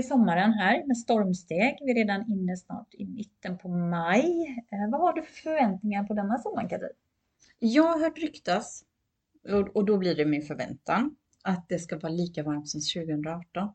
ju sommaren här med stormsteg. Vi är redan inne snart i mitten på maj. Eh, vad har du för förväntningar på denna sommaren Katrin? Jag har hört ryktas, och, och då blir det min förväntan, att det ska vara lika varmt som 2018.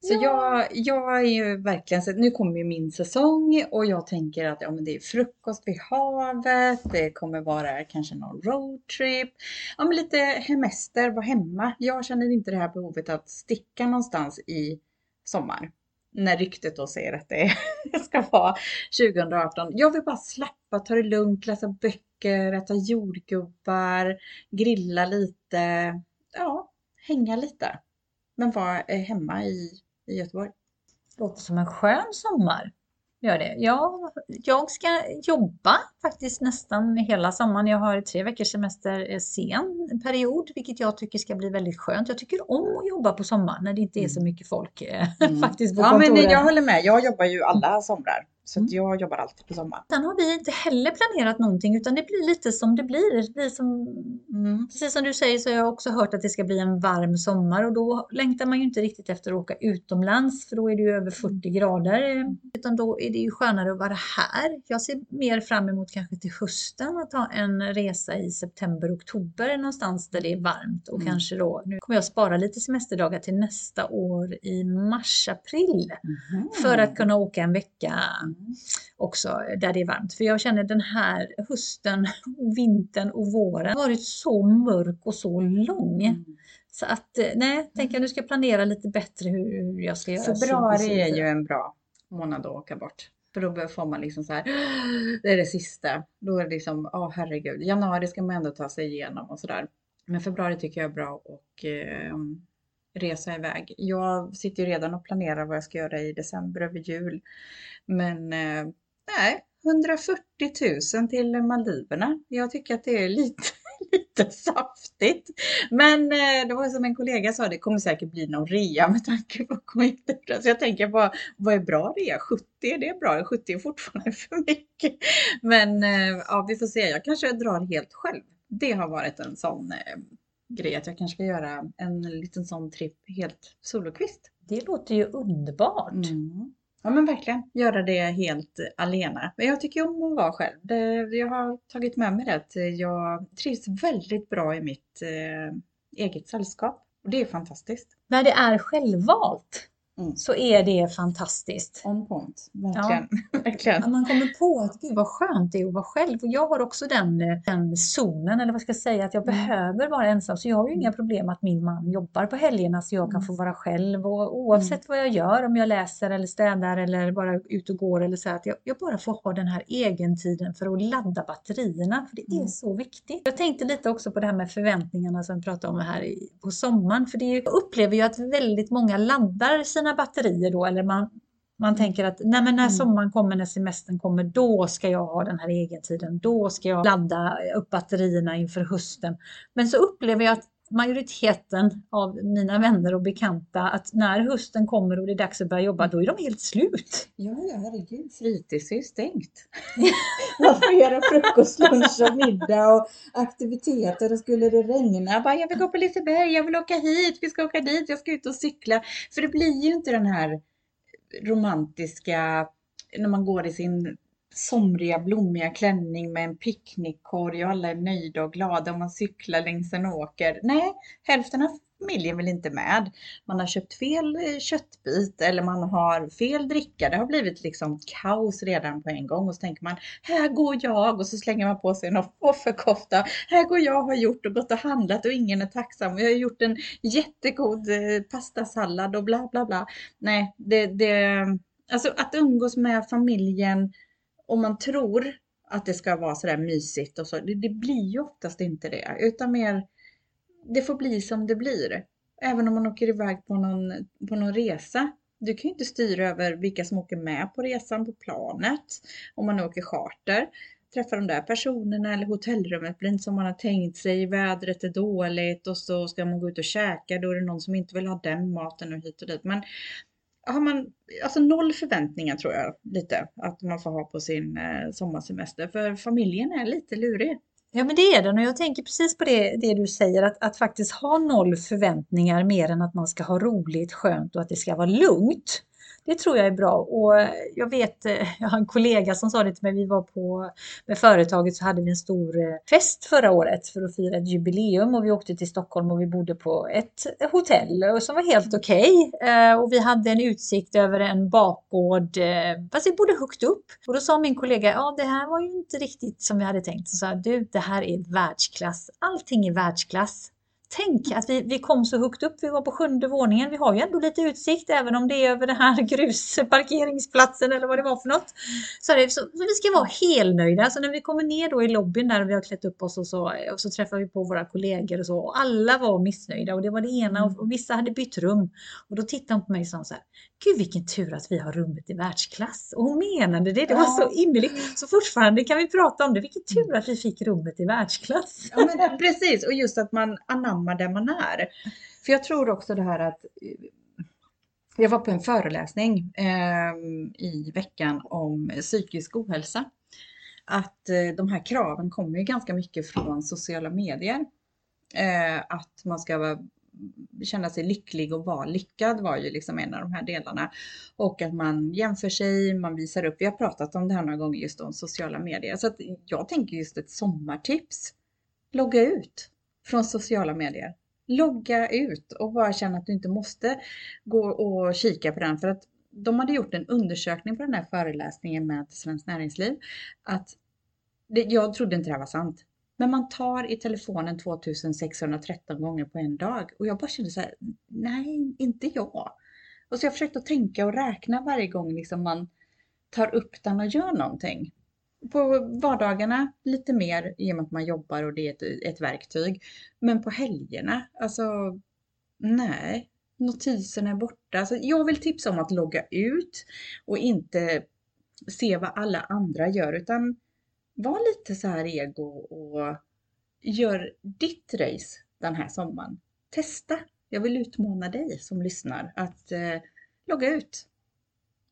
Så jag, jag är ju verkligen så nu kommer ju min säsong och jag tänker att ja, men det är frukost vid havet, det kommer vara kanske någon roadtrip, ja men lite hemester, vara hemma. Jag känner inte det här behovet att sticka någonstans i sommar. När ryktet då säger att det ska vara 2018. Jag vill bara slappa, ta det lugnt, läsa böcker, äta jordgubbar, grilla lite, ja, hänga lite. Men vara eh, hemma i i Göteborg. Låter som en skön sommar. Gör det. Jag, jag ska jobba faktiskt nästan hela sommaren. Jag har tre veckors semester eh, sen period, vilket jag tycker ska bli väldigt skönt. Jag tycker om att jobba på sommaren när det inte är så mm. mycket folk eh, mm. faktiskt på ja. Men jag håller med. Jag jobbar ju alla somrar. Så mm. jag jobbar alltid på sommaren. Sen har vi inte heller planerat någonting utan det blir lite som det blir. Det som, mm. Precis som du säger så har jag också hört att det ska bli en varm sommar och då längtar man ju inte riktigt efter att åka utomlands för då är det ju över 40 grader. Utan då är det ju skönare att vara här. Jag ser mer fram emot kanske till hösten att ha en resa i september, oktober någonstans där det är varmt och mm. kanske då, nu kommer jag spara lite semesterdagar till nästa år i mars, april mm. för att kunna åka en vecka också där det är varmt. För jag känner den här hösten, och vintern och våren har varit så mörk och så lång. Mm. Så att eh, nej, tänker jag nu ska jag planera lite bättre hur jag ska göra. Februari är ju en bra månad att åka bort. För då får man liksom så här, det är det sista. Då är det liksom, åh oh, herregud, januari ska man ändå ta sig igenom och sådär. Men februari tycker jag är bra och eh, resa iväg. Jag sitter ju redan och planerar vad jag ska göra i december över jul. Men eh, nej, 140 000 till Maldiverna. Jag tycker att det är lite, lite saftigt. Men eh, det var som en kollega sa, det kommer säkert bli någon rea med tanke på konjunkturen. Så jag tänker bara, vad är bra rea? 70 är det bra? 70 är fortfarande för mycket. Men eh, ja, vi får se. Jag kanske drar helt själv. Det har varit en sån eh, grej att jag kanske ska göra en liten sån tripp helt solokvist. Det låter ju underbart. Mm. Ja men verkligen, göra det helt alena. Men jag tycker om att vara själv. Jag har tagit med mig det att jag trivs väldigt bra i mitt eh, eget sällskap. Och det är fantastiskt. När det är självvalt Mm. så är det fantastiskt. On point, verkligen. Ja. verkligen. man kommer på att gud vad skönt det är att vara själv. Och jag har också den, den zonen, eller vad ska jag säga, att jag mm. behöver vara ensam. Så jag har ju inga problem att min man jobbar på helgerna så jag kan mm. få vara själv. Och oavsett mm. vad jag gör, om jag läser eller städar eller bara ut och går eller så, att jag, jag bara får ha den här egentiden för att ladda batterierna. För det är mm. så viktigt. Jag tänkte lite också på det här med förväntningarna som vi pratade om här på sommaren. För det är, jag upplever ju att väldigt många laddar sina sina batterier då eller man, man tänker att nej men när mm. sommaren kommer, när semestern kommer, då ska jag ha den här egentiden. Då ska jag ladda upp batterierna inför hösten. Men så upplever jag att majoriteten av mina vänner och bekanta att när hösten kommer och det är dags att börja jobba, då är de helt slut. Ja, ja herregud, fritids är ju stängt. Man får göra frukost, lunch och middag och aktiviteter och skulle det regna, jag bara, jag vill gå på Liseberg, jag vill åka hit, vi ska åka dit, jag ska ut och cykla. För det blir ju inte den här romantiska, när man går i sin somriga blommiga klänning med en picknickkorg och alla är nöjda och glada och man cyklar längs en åker. Nej, hälften av familjen vill inte med. Man har köpt fel eh, köttbit eller man har fel dricka. Det har blivit liksom kaos redan på en gång och så tänker man här går jag och så slänger man på sig en offerkofta. Här går jag och har gjort och gått och handlat och ingen är tacksam. Jag har gjort en jättegod eh, pastasallad och bla bla bla. Nej, det, det Alltså att umgås med familjen om man tror att det ska vara sådär mysigt och så, det, det, blir ju oftast inte det, utan mer det får bli som det blir. Även om man åker iväg på någon, på någon resa. Du kan ju inte styra över vilka som åker med på resan på planet. Om man åker charter. Träffa de där personerna eller hotellrummet blir inte som man har tänkt sig. Vädret är dåligt och så ska man gå ut och käka. Då är det någon som inte vill ha den maten och hit och dit. Men har man alltså noll förväntningar tror jag lite att man får ha på sin eh, sommarsemester. För familjen är lite lurig. Ja men det är den och jag tänker precis på det, det du säger att, att faktiskt ha noll förväntningar mer än att man ska ha roligt, skönt och att det ska vara lugnt. Det tror jag är bra och jag vet, eh, jag har en kollega som sa det till mig, vi var på, med företaget så hade vi en stor eh, fest förra året för att fira ett jubileum och vi åkte till Stockholm och vi bodde på ett hotell som var helt okej. Okay. Eh, och vi hade en utsikt över en bakgård, fast vi bodde högt upp. Och då sa min kollega, ja det här var ju inte riktigt som vi hade tänkt. Så sa du, det här är världsklass. Allting är världsklass. Tänk att vi, vi kom så högt upp, vi var på sjunde våningen. Vi har ju ändå lite utsikt även om det är över den här grusparkeringsplatsen eller vad det var för något. Så, det, så, så vi ska vara helnöjda. Så när vi kommer ner då i lobbyn där vi har klätt upp oss och så, och så träffar vi på våra kollegor och så. Och alla var missnöjda och det var det ena och, och vissa hade bytt rum. Och då tittade hon på mig och sa så här, Gud vilken tur att vi har rummet i världsklass. Och hon menade det, det var så innerligt. Så fortfarande kan vi prata om det, vilken tur att vi fick rummet i världsklass. Ja, men precis, och just att man anammar där man är. För jag tror också det här att jag var på en föreläsning eh, i veckan om psykisk ohälsa. Att eh, de här kraven kommer ju ganska mycket från sociala medier. Eh, att man ska vara känna sig lycklig och vara lyckad var ju liksom en av de här delarna. Och att man jämför sig, man visar upp. Vi har pratat om det här några gånger just om sociala medier. Så att jag tänker just ett sommartips. Logga ut från sociala medier. Logga ut och bara känna att du inte måste gå och kika på den. För att de hade gjort en undersökning på den här föreläsningen med Svenskt Näringsliv. Att det, jag trodde inte det här var sant. Men man tar i telefonen 2613 gånger på en dag och jag bara kände så här, nej, inte jag. Och så jag försökte att tänka och räkna varje gång liksom man tar upp den och gör någonting. På vardagarna lite mer i och med att man jobbar och det är ett, ett verktyg. Men på helgerna, alltså nej, notiserna är borta. Alltså, jag vill tipsa om att logga ut och inte se vad alla andra gör utan var lite så här ego och gör ditt race den här sommaren. Testa! Jag vill utmana dig som lyssnar att eh, logga ut.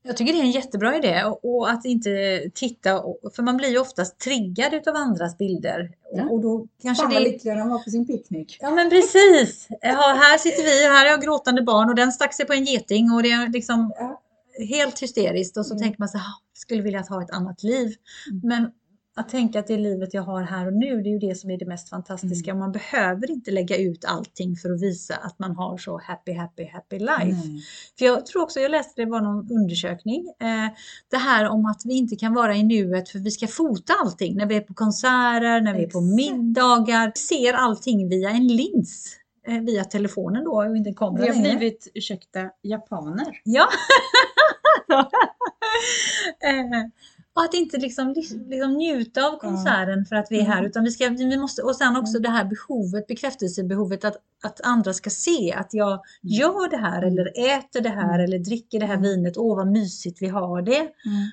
Jag tycker det är en jättebra idé och, att inte titta, för man blir ju oftast triggad utav andras bilder. Ja. Och då kanske Fan vad lyckliga de var på sin picknick. Ja men precis! Ja, här sitter vi här har jag gråtande barn och den stack sig på en geting och det är liksom ja. helt hysteriskt och så mm. tänker man så här, skulle vilja ha ett annat liv. Mm. Men att tänka att det livet jag har här och nu, det är ju det som är det mest fantastiska. Mm. Man behöver inte lägga ut allting för att visa att man har så happy, happy, happy life. Mm. För jag tror också, jag läste det var någon undersökning, eh, det här om att vi inte kan vara i nuet för vi ska fota allting när vi är på konserter, när vi är på middagar, ser allting via en lins eh, via telefonen då och inte kameran. Vi har blivit, ursäkta, japaner. Ja. eh, och att inte liksom, liksom njuta av konserten för att vi är här. Mm. Utan vi ska, vi måste, och sen också mm. det här behovet, bekräftelsebehovet att, att andra ska se att jag mm. gör det här eller äter det här eller dricker det här vinet. Åh vad mysigt vi har det. Mm.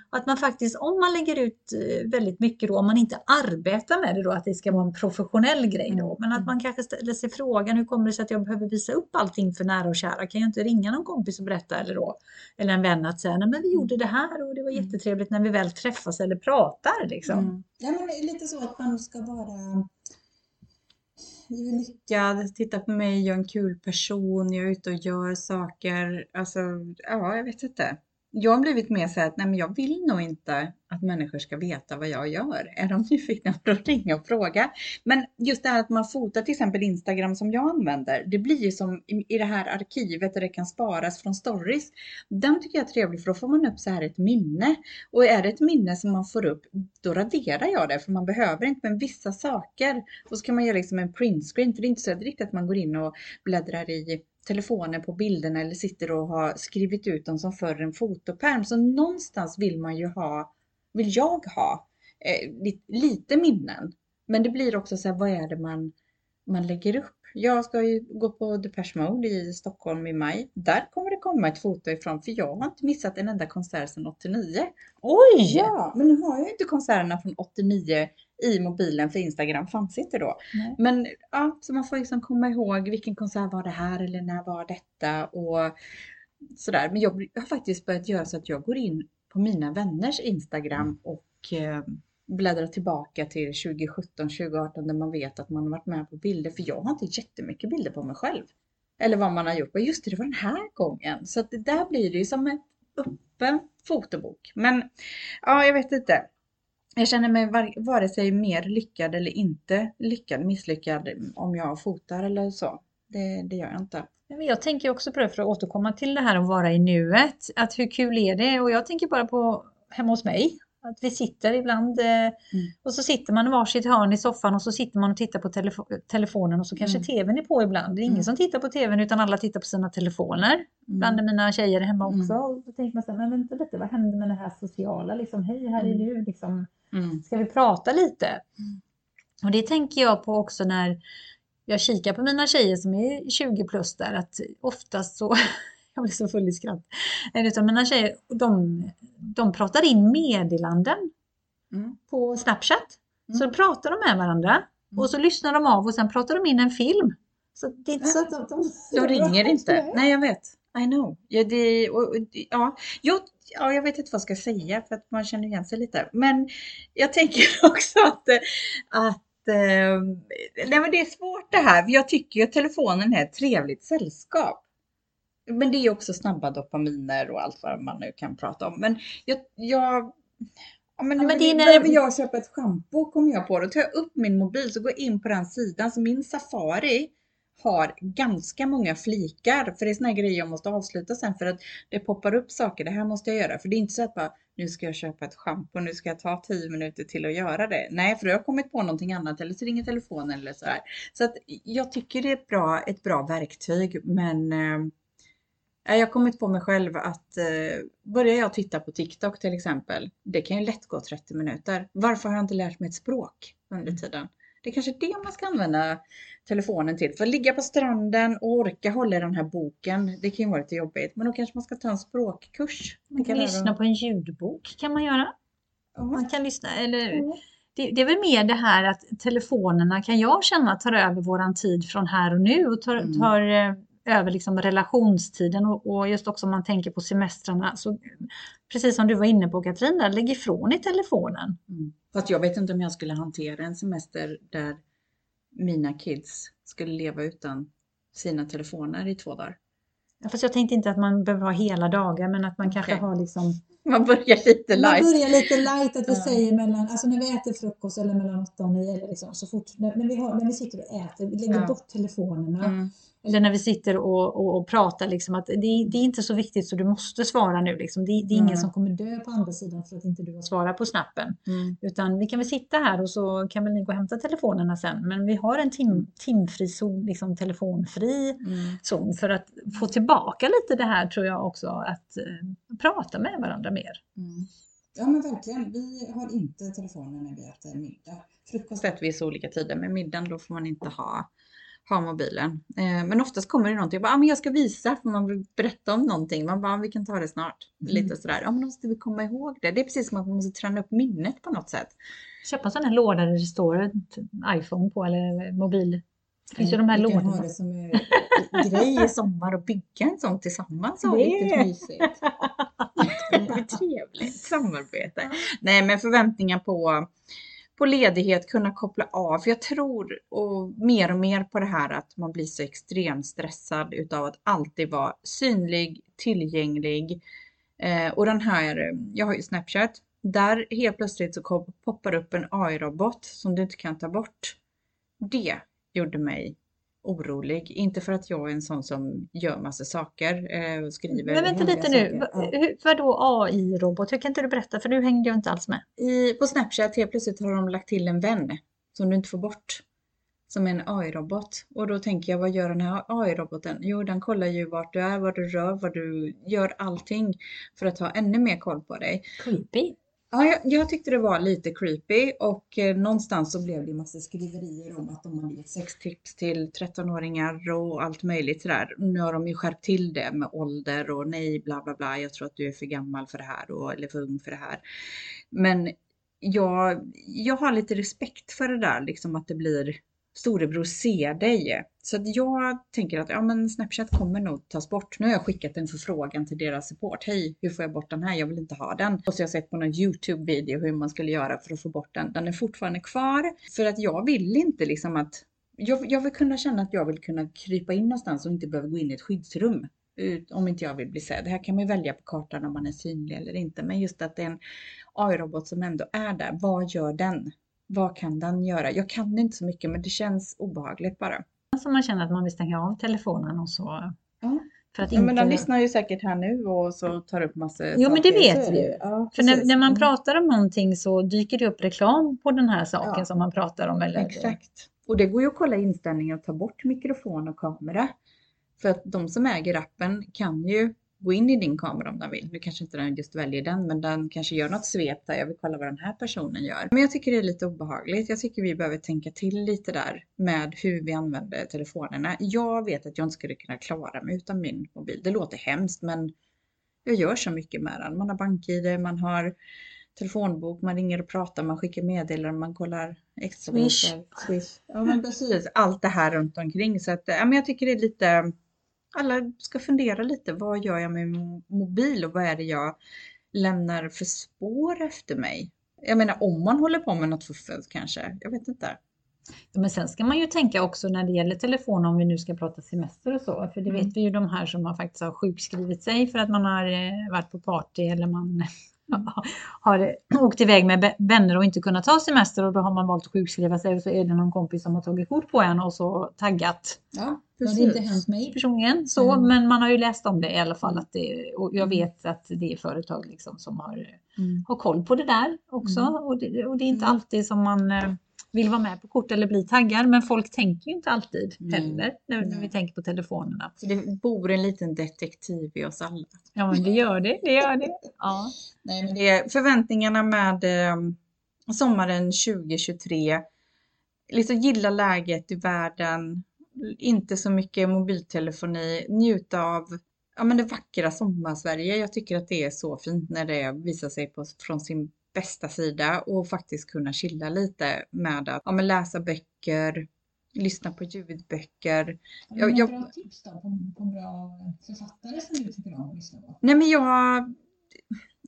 Att man faktiskt, om man lägger ut eh, väldigt mycket då, om man inte arbetar med det då, att det ska vara en professionell grej då. Men att man kanske ställer sig frågan, hur kommer det sig att jag behöver visa upp allting för nära och kära? Kan jag inte ringa någon kompis och berätta eller då? Eller en vän att säga, nej men vi gjorde det här och det var jättetrevligt när vi väl träffas eller pratar. Liksom. Mm. Ja, men lite så att man ska vara lyckad, titta på mig, jag är en kul person, jag är ute och gör saker. Alltså, ja, jag vet inte. Jag har blivit mer så här att nej, men jag vill nog inte att människor ska veta vad jag gör. Är de nyfikna på att ringa och fråga? Men just det här att man fotar till exempel Instagram som jag använder. Det blir ju som i det här arkivet där det kan sparas från stories. Den tycker jag är trevlig för då får man upp så här ett minne. Och är det ett minne som man får upp, då raderar jag det för man behöver inte. Men vissa saker, och så kan man göra liksom en printscreen. För det är inte så riktigt att man går in och bläddrar i telefonen på bilderna eller sitter och har skrivit ut dem som för en fotopärm. Så någonstans vill man ju ha vill jag ha eh, lite minnen. Men det blir också så här, vad är det man, man lägger upp? Jag ska ju gå på Depeche Mode i Stockholm i maj. Där kommer det komma ett foto ifrån för jag har inte missat en enda konsert sedan 89. Oj! Ja, men nu har jag ju inte konserterna från 89 i mobilen för Instagram fanns inte då. Nej. Men ja, så man får liksom komma ihåg vilken konsert var det här eller när var detta och sådär. Men jag har faktiskt börjat göra så att jag går in på mina vänners Instagram mm. och eh, bläddra tillbaka till 2017, 2018 där man vet att man har varit med på bilder. För jag har inte jättemycket bilder på mig själv. Eller vad man har gjort. Och just det, det var den här gången. Så att det där blir det ju som en öppen fotobok. Men ja, jag vet inte. Jag känner mig var, vare sig mer lyckad eller inte lyckad, misslyckad om jag fotar eller så. Det, det gör jag inte. Jag tänker också på det för att återkomma till det här att vara i nuet. Att hur kul är det? Och jag tänker bara på hemma hos mig. Att vi sitter ibland eh, mm. och så sitter man i varsitt hörn i soffan och så sitter man och tittar på telefo telefonen och så kanske mm. tvn är på ibland. Det är ingen mm. som tittar på tvn utan alla tittar på sina telefoner. Mm. Bland mina tjejer hemma mm. också. Och så tänker man så här, men vänta lite, vad händer med det här sociala? Liksom, Hej, här är mm. du. Liksom, Ska vi prata lite? Och det tänker jag på också när jag kikar på mina tjejer som är 20 plus där, att oftast så jag blir så full i skratt. Utan mina tjejer, de, de pratar in meddelanden mm. på Snapchat. Mm. Så pratar de med varandra mm. och så lyssnar de av och sen pratar de in en film. Så det är inte så att de, de, de ringer inte. Nej, jag vet. I know. Ja, det, och, ja, jag, ja, jag vet inte vad jag ska säga för att man känner igen sig lite. Men jag tänker också att, att eh, nej, men det är svårt det här. Jag tycker ju att telefonen är ett trevligt sällskap. Men det är också snabba dopaminer och allt vad man nu kan prata om. Men jag, jag Ja, men, ja, men det är när... Behöver jag köpa ett schampo kommer jag på. Då tar jag upp min mobil så går jag in på den sidan. Så min Safari har ganska många flikar. För det är såna grejer jag måste avsluta sen för att det poppar upp saker. Det här måste jag göra. För det är inte så att bara, nu ska jag köpa ett schampo, nu ska jag ta 10 minuter till att göra det. Nej, för då har jag kommit på någonting annat eller så ringer telefonen eller så här. Så att jag tycker det är ett bra, ett bra verktyg, men eh, jag har kommit på mig själv att eh, börjar jag titta på TikTok till exempel, det kan ju lätt gå 30 minuter. Varför har jag inte lärt mig ett språk under mm. tiden? Det är kanske är det man ska använda telefonen till. För att ligga på stranden och orka hålla i den här boken, det kan ju vara lite jobbigt. Men då kanske man ska ta en språkkurs. Man kan lyssna på en ljudbok kan man göra. Mm. Man kan lyssna, eller mm. det, det, är väl mer det här att telefonerna kan jag känna tar över våran tid från här och nu och tar, mm. tar eh, över liksom relationstiden och, och, just också om man tänker på semestrarna. Så, precis som du var inne på Katrin, där, lägg ifrån i telefonen. Mm. Fast jag vet inte om jag skulle hantera en semester där mina kids skulle leva utan sina telefoner i två dagar. Ja, fast jag tänkte inte att man behöver ha hela dagar men att man okay. kanske har liksom man börjar lite light. Man börjar lite light, att vi ja. säger mellan, alltså när vi äter frukost eller mellan 8 och 9 eller liksom, så fort, när, när, vi har, när vi sitter och äter, vi lägger ja. bort telefonerna. Mm. Eller när vi sitter och, och, och pratar, liksom, att det, det, är inte så viktigt så du måste svara nu. Liksom. Det, det är ingen mm. som kommer dö på andra sidan för att inte du har svarat på snappen. Mm. Utan vi kan väl sitta här och så kan väl ni gå och hämta telefonerna sen. Men vi har en tim, timfri zon, liksom telefonfri mm. zon för att få tillbaka lite det här tror jag också, att uh, prata med varandra mer. Mm. Ja men verkligen, vi har inte telefonen när vi äter middag. Frukost äter vi så olika tider, men middagen då får man inte ha ha mobilen. Eh, men oftast kommer det någonting, jag bara, ah, men jag ska visa, för man vill berätta om någonting. Man bara, ah, vi kan ta det snart. Mm. Lite sådär, ja men då måste vi komma ihåg det. Det är precis som att man måste träna upp minnet på något sätt. Köpa en sån här låda där det står ett iPhone på eller mobil. Det finns ju de här lådorna. ha det som är grej i sommar och bygga en sån tillsammans. Så riktigt mysigt. det är trevligt samarbete. Nej men förväntningar på på ledighet kunna koppla av. För jag tror och mer och mer på det här att man blir så extremt stressad utav att alltid vara synlig, tillgänglig. Eh, och den här, jag har ju Snapchat, där helt plötsligt så poppar upp en AI-robot som du inte kan ta bort. Det gjorde mig orolig. Inte för att jag är en sån som gör massa saker eh, och skriver. Men vänta lite nu, ja. vadå AI-robot? Hur kan inte du berätta? För nu hängde jag inte alls med. I, på Snapchat helt plötsligt har de lagt till en vän som du inte får bort. Som en AI-robot. Och då tänker jag, vad gör den här AI-roboten? Jo, den kollar ju vart du är, vad du rör, vad du gör allting för att ha ännu mer koll på dig. Creepy. Ja, jag, jag, tyckte det var lite creepy och eh, någonstans så blev det massa skriverier om att de hade gett sextips till 13-åringar och allt möjligt sådär. Nu har de ju skärpt till det med ålder och nej bla bla bla, jag tror att du är för gammal för det här och, eller för ung för det här. Men jag, jag har lite respekt för det där, liksom att det blir storebror ser dig. Så att jag tänker att ja, men Snapchat kommer nog tas bort. Nu har jag skickat en förfrågan till deras support. Hej, hur får jag bort den här? Jag vill inte ha den. Och så har jag sett på någon YouTube-video hur man skulle göra för att få bort den. Den är fortfarande kvar för att jag vill inte liksom att jag, jag vill kunna känna att jag vill kunna krypa in någonstans och inte behöva gå in i ett skyddsrum om inte jag vill bli sedd. Det här kan man ju välja på kartan om man är synlig eller inte. Men just att det är en AI-robot som ändå är där. Vad gör den? Vad kan den göra? Jag kan inte så mycket men det känns obehagligt bara. Så man känner att man vill stänga av telefonen och så. Ja. För att ja, inte... men den lyssnar ju säkert här nu och så tar upp massor Jo saker. men det vet vi ju. Ja, för när, när, man mm. pratar om någonting så dyker det upp reklam på den här saken ja. som man pratar om. Eller... Exakt. Och det går ju att kolla inställningar och ta bort mikrofon och kamera. För att de som äger appen kan ju gå in i din kamera om de vill. Nu kanske inte den just väljer den, men den kanske gör något svep där. Jag vill kolla vad den här personen gör. Men jag tycker det är lite obehagligt. Jag tycker vi behöver tänka till lite där med hur vi använder telefonerna. Jag vet att jag inte skulle kunna klara mig utan min mobil. Det låter hemskt, men jag gör så mycket med den. Man har bank-id, man har telefonbok, man ringer och pratar, man skickar meddelanden, man kollar extra Swish. Swish. Ja, men precis. Allt det här runt omkring. Så att, ja, men jag tycker det är lite alla ska fundera lite. Vad gör jag med min mobil och vad är det jag lämnar för spår efter mig? Jag menar om man håller på med något fuffens kanske. Jag vet inte. Ja, men sen ska man ju tänka också när det gäller telefon om vi nu ska prata semester och så. För det mm. vet vi ju de här som har faktiskt har sjukskrivit sig för att man har eh, varit på party eller man har åkt iväg med vänner och inte kunnat ta semester och då har man valt att sjukskriva sig och så är det någon kompis som har tagit kort på en och så taggat. Ja, precis. Det har inte hänt mig personligen så, mm. men man har ju läst om det i alla fall att det, och jag mm. vet att det är företag liksom som har, mm. har koll på det där också mm. och, det, och det är inte mm. alltid som man eh, vill vara med på kort eller bli taggad. Men folk tänker ju inte alltid heller när, när, vi tänker på telefonerna. Så det bor en liten detektiv i oss alla. Ja, men det gör det. Det gör det. Ja. Nej, men det är förväntningarna med eh, sommaren 2023. Liksom gilla läget i världen. Inte så mycket mobiltelefoni. Njuta av ja, men det vackra sommarsverige. Jag tycker att det är så fint när det visar sig på, från sin bästa sida och faktiskt kunna chilla lite med att ja, men läsa böcker, lyssna på ljudböcker. Har du några bra tips då på, på bra författare som du tycker om att lyssna på? Nej men jag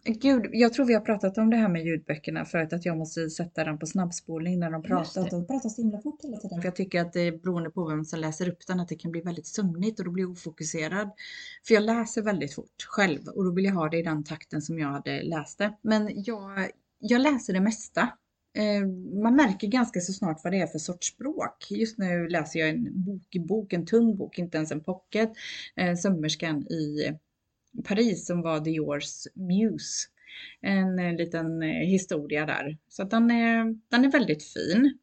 Gud, jag tror vi har pratat om det här med ljudböckerna förut, att jag måste sätta den på snabbspolning när de pratar. de pratar så himla fort hela tiden. För jag tycker att det är beroende på vem som läser upp den, att det kan bli väldigt sömnigt och då blir jag ofokuserad. För jag läser väldigt fort själv och då vill jag ha det i den takten som jag hade läst det. Men jag, jag läser det mesta. Eh, man märker ganska så snart vad det är för sorts språk. Just nu läser jag en bok, bok en tung bok, inte ens en pocket. Eh, sömmerskan i Paris som var Diors muse. En, eh, liten historia där. Så den är, den är väldigt fin.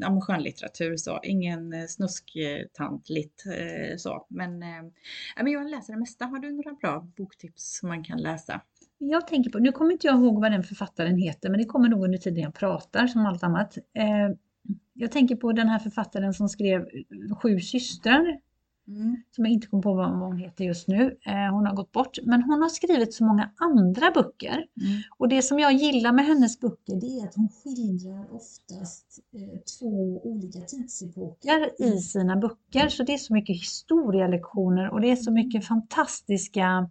Ja men skönlitteratur så, ingen snusktantligt så. Men, men jag läser det mesta. Har du några bra boktips som man kan läsa? Jag tänker på, nu kommer inte jag ihåg vad den författaren heter, men det kommer nog under tiden jag pratar som allt annat. Eh, jag tänker på den här författaren som skrev Sju systrar Mm. Som jag inte kommer på vad hon heter just nu. Eh, hon har gått bort. Men hon har skrivit så många andra böcker. Mm. Och det som jag gillar med hennes böcker det är att hon skildrar oftast eh, två olika tidsepoker i sina böcker. Så det är så mycket historielektioner och det är så mycket fantastiska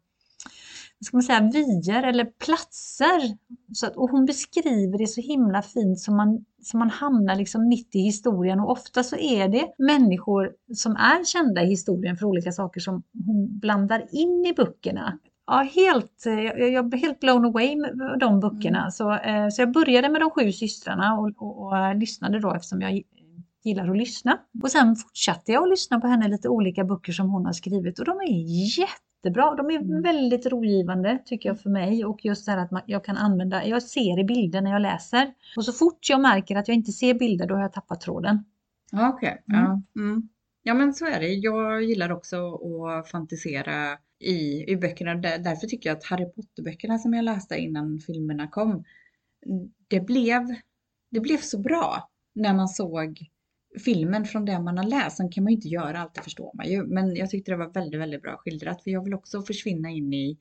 ska man säga, vyer eller platser. Så att, och hon beskriver det så himla fint som man, som man hamnar liksom mitt i historien och ofta så är det människor som är kända i historien för olika saker som hon blandar in i böckerna. Ja, helt, jag, jag blev helt blown away med de böckerna. Mm. Så, eh, så jag började med de sju systrarna och, och, och, och lyssnade då eftersom jag gillar att lyssna. Och sen fortsatte jag att lyssna på henne lite olika böcker som hon har skrivit och de är jätte jättebra. De är mm. väldigt rogivande tycker jag för mig och just det här att man, jag kan använda, jag ser i bilder när jag läser och så fort jag märker att jag inte ser bilder då har jag tappat tråden. Okej, okay. mm. ja. Mm. ja men så är det. Jag gillar också att fantisera i, i böckerna. Därför tycker jag att Harry Potter-böckerna som jag läste innan filmerna kom, det blev, det blev så bra när man såg filmen från det man har läst. Sen kan man ju inte göra allt, det förstår man ju. Men jag tyckte det var väldigt, väldigt bra skildrat. För jag vill också försvinna in i,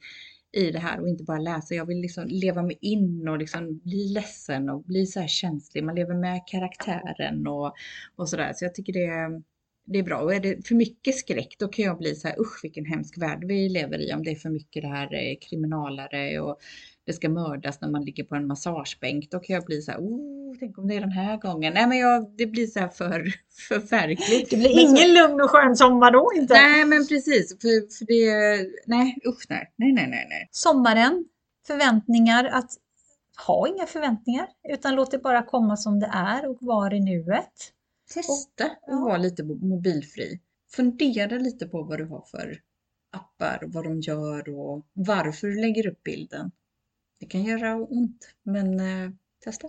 i det här och inte bara läsa. Jag vill liksom leva mig in och liksom bli ledsen och bli så här känslig. Man lever med karaktären och, och sådär. Så jag tycker det är, det är bra. Och är det för mycket skräck då kan jag bli så här usch vilken hemsk värld vi lever i. Om det är för mycket det här eh, kriminalare och det ska mördas när man ligger på en massagebänk. Då kan jag bli så här, oh, tänk om det är den här gången. Nej men jag, det blir så här för förfärligt. Det blir Men så- ingen lugn och skön sommar då inte. Nej men precis, för, för det, nej usch nej, nej nej nej nej. Sommaren, förväntningar, att ha inga förväntningar utan låt det bara komma som det är och vara i nuet. Testa Ja. att vara lite mo- mobilfri. Fundera lite på vad du har för appar och vad de gör och varför du lägger upp bilden. Det kan göra ont, men eh, testa.